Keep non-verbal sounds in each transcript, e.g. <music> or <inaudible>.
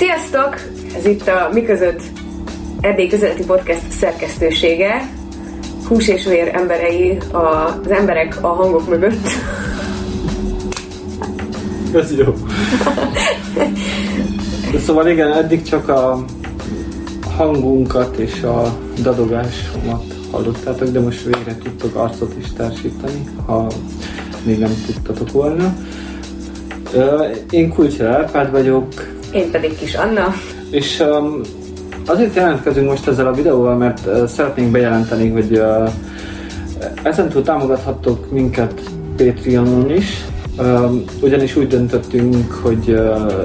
Sziasztok! Ez itt a Mi között Erdély közéleti podcast szerkesztősége. Hús és vér emberei, az emberek a hangok mögött. Ez jó. De szóval igen, eddig csak a hangunkat és a dadogásomat hallottátok, de most végre tudtok arcot is társítani, ha még nem tudtatok volna. Én Kulcsel Árpád vagyok. Én pedig Kis Anna. És um, azért jelentkezünk most ezzel a videóval, mert uh, szeretnénk bejelenteni, hogy uh, ezentúl támogathattok minket Patreonon is, um, ugyanis úgy döntöttünk, hogy uh,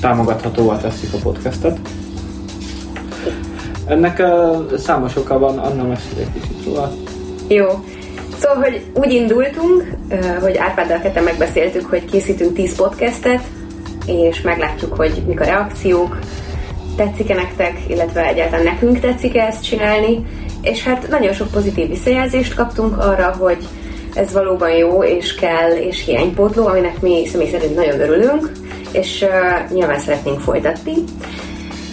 támogathatóvá teszik a podcastet. Ennek uh, számos oka van, Anna mesél egy kicsit róla. Jó. Szóval, hogy úgy indultunk, hogy Árpáddal ketten megbeszéltük, hogy készítünk 10 podcastet, és meglátjuk, hogy mik a reakciók, tetszik-e nektek, illetve egyáltalán nekünk tetszik-e ezt csinálni, és hát nagyon sok pozitív visszajelzést kaptunk arra, hogy ez valóban jó, és kell, és hiánypótló, aminek mi személy szerint nagyon örülünk, és uh, nyilván szeretnénk folytatni.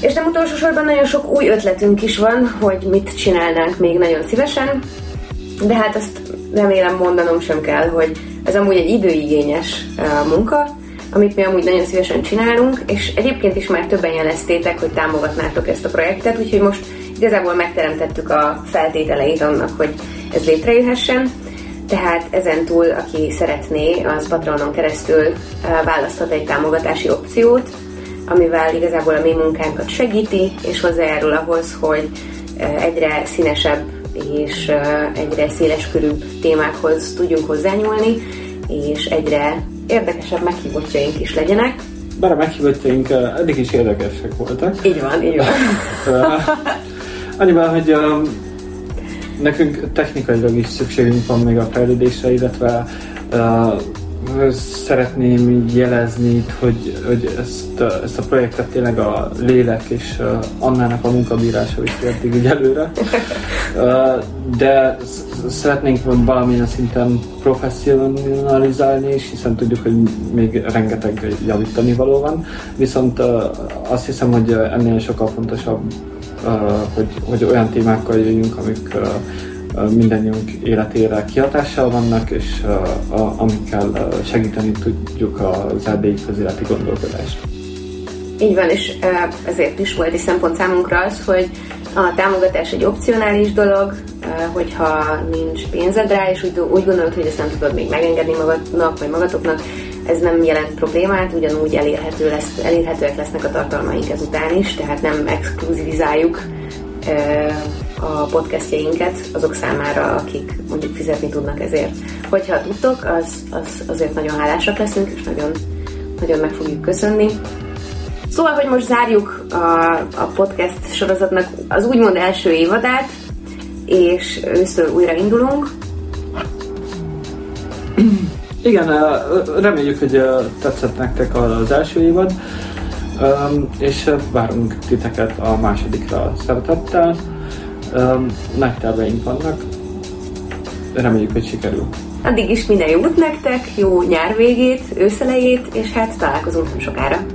És nem utolsó sorban nagyon sok új ötletünk is van, hogy mit csinálnánk még nagyon szívesen, de hát azt remélem mondanom sem kell, hogy ez amúgy egy időigényes munka, amit mi amúgy nagyon szívesen csinálunk, és egyébként is már többen jeleztétek, hogy támogatnátok ezt a projektet, úgyhogy most igazából megteremtettük a feltételeit annak, hogy ez létrejöhessen. Tehát ezen túl, aki szeretné, az Patronon keresztül választhat egy támogatási opciót, amivel igazából a mi munkánkat segíti, és hozzájárul ahhoz, hogy egyre színesebb és egyre széleskörűbb témákhoz tudjunk hozzányúlni, és egyre érdekesebb meghívottjaink is legyenek. Bár a meghívottjaink eddig is érdekesek voltak. Így van, így van. Annyiban, hogy nekünk technikailag is szükségünk van még a fejlődésre, illetve szeretném jelezni itt, hogy, hogy ezt, ezt a projektet tényleg a lélek és Annának a munkabírása is értik így előre. <laughs> De szeretnénk valamilyen szinten professzionalizálni is, hiszen tudjuk, hogy még rengeteg javítani való van. Viszont azt hiszem, hogy ennél sokkal fontosabb, hogy, hogy olyan témákkal jöjjünk, amik mindannyiunk életére kihatással vannak, és amikkel segíteni tudjuk az erdélyi közéleti gondolkodást. Így van, és ezért is volt egy szempont számunkra az, hogy a támogatás egy opcionális dolog, hogyha nincs pénzed rá, és úgy, úgy gondolod, hogy ezt nem tudod még megengedni magadnak, vagy magatoknak, ez nem jelent problémát, ugyanúgy elérhető lesz, elérhetőek lesznek a tartalmaink ezután is, tehát nem exkluzivizáljuk a podcastjainket azok számára, akik mondjuk fizetni tudnak ezért. Hogyha tudtok, az, az azért nagyon hálásak leszünk, és nagyon, nagyon meg fogjuk köszönni. Szóval, hogy most zárjuk a, a podcast sorozatnak az úgymond első évadát, és őszről újra indulunk. Igen, reméljük, hogy tetszett nektek az első évad, és várunk titeket a másodikra szeretettel. Nagy terveink vannak, reméljük, hogy sikerül. Addig is minden jót nektek, jó nyár végét, őszelejét, és hát találkozunk nem sokára.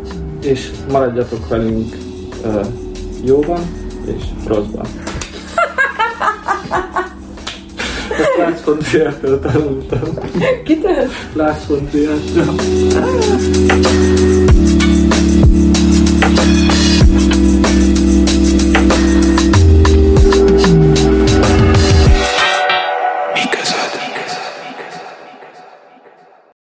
És maradjatok velünk uh, jóban és rosszban. Ezt Lász von Trier-től tanultam. Kitől? Lász von Trier-től.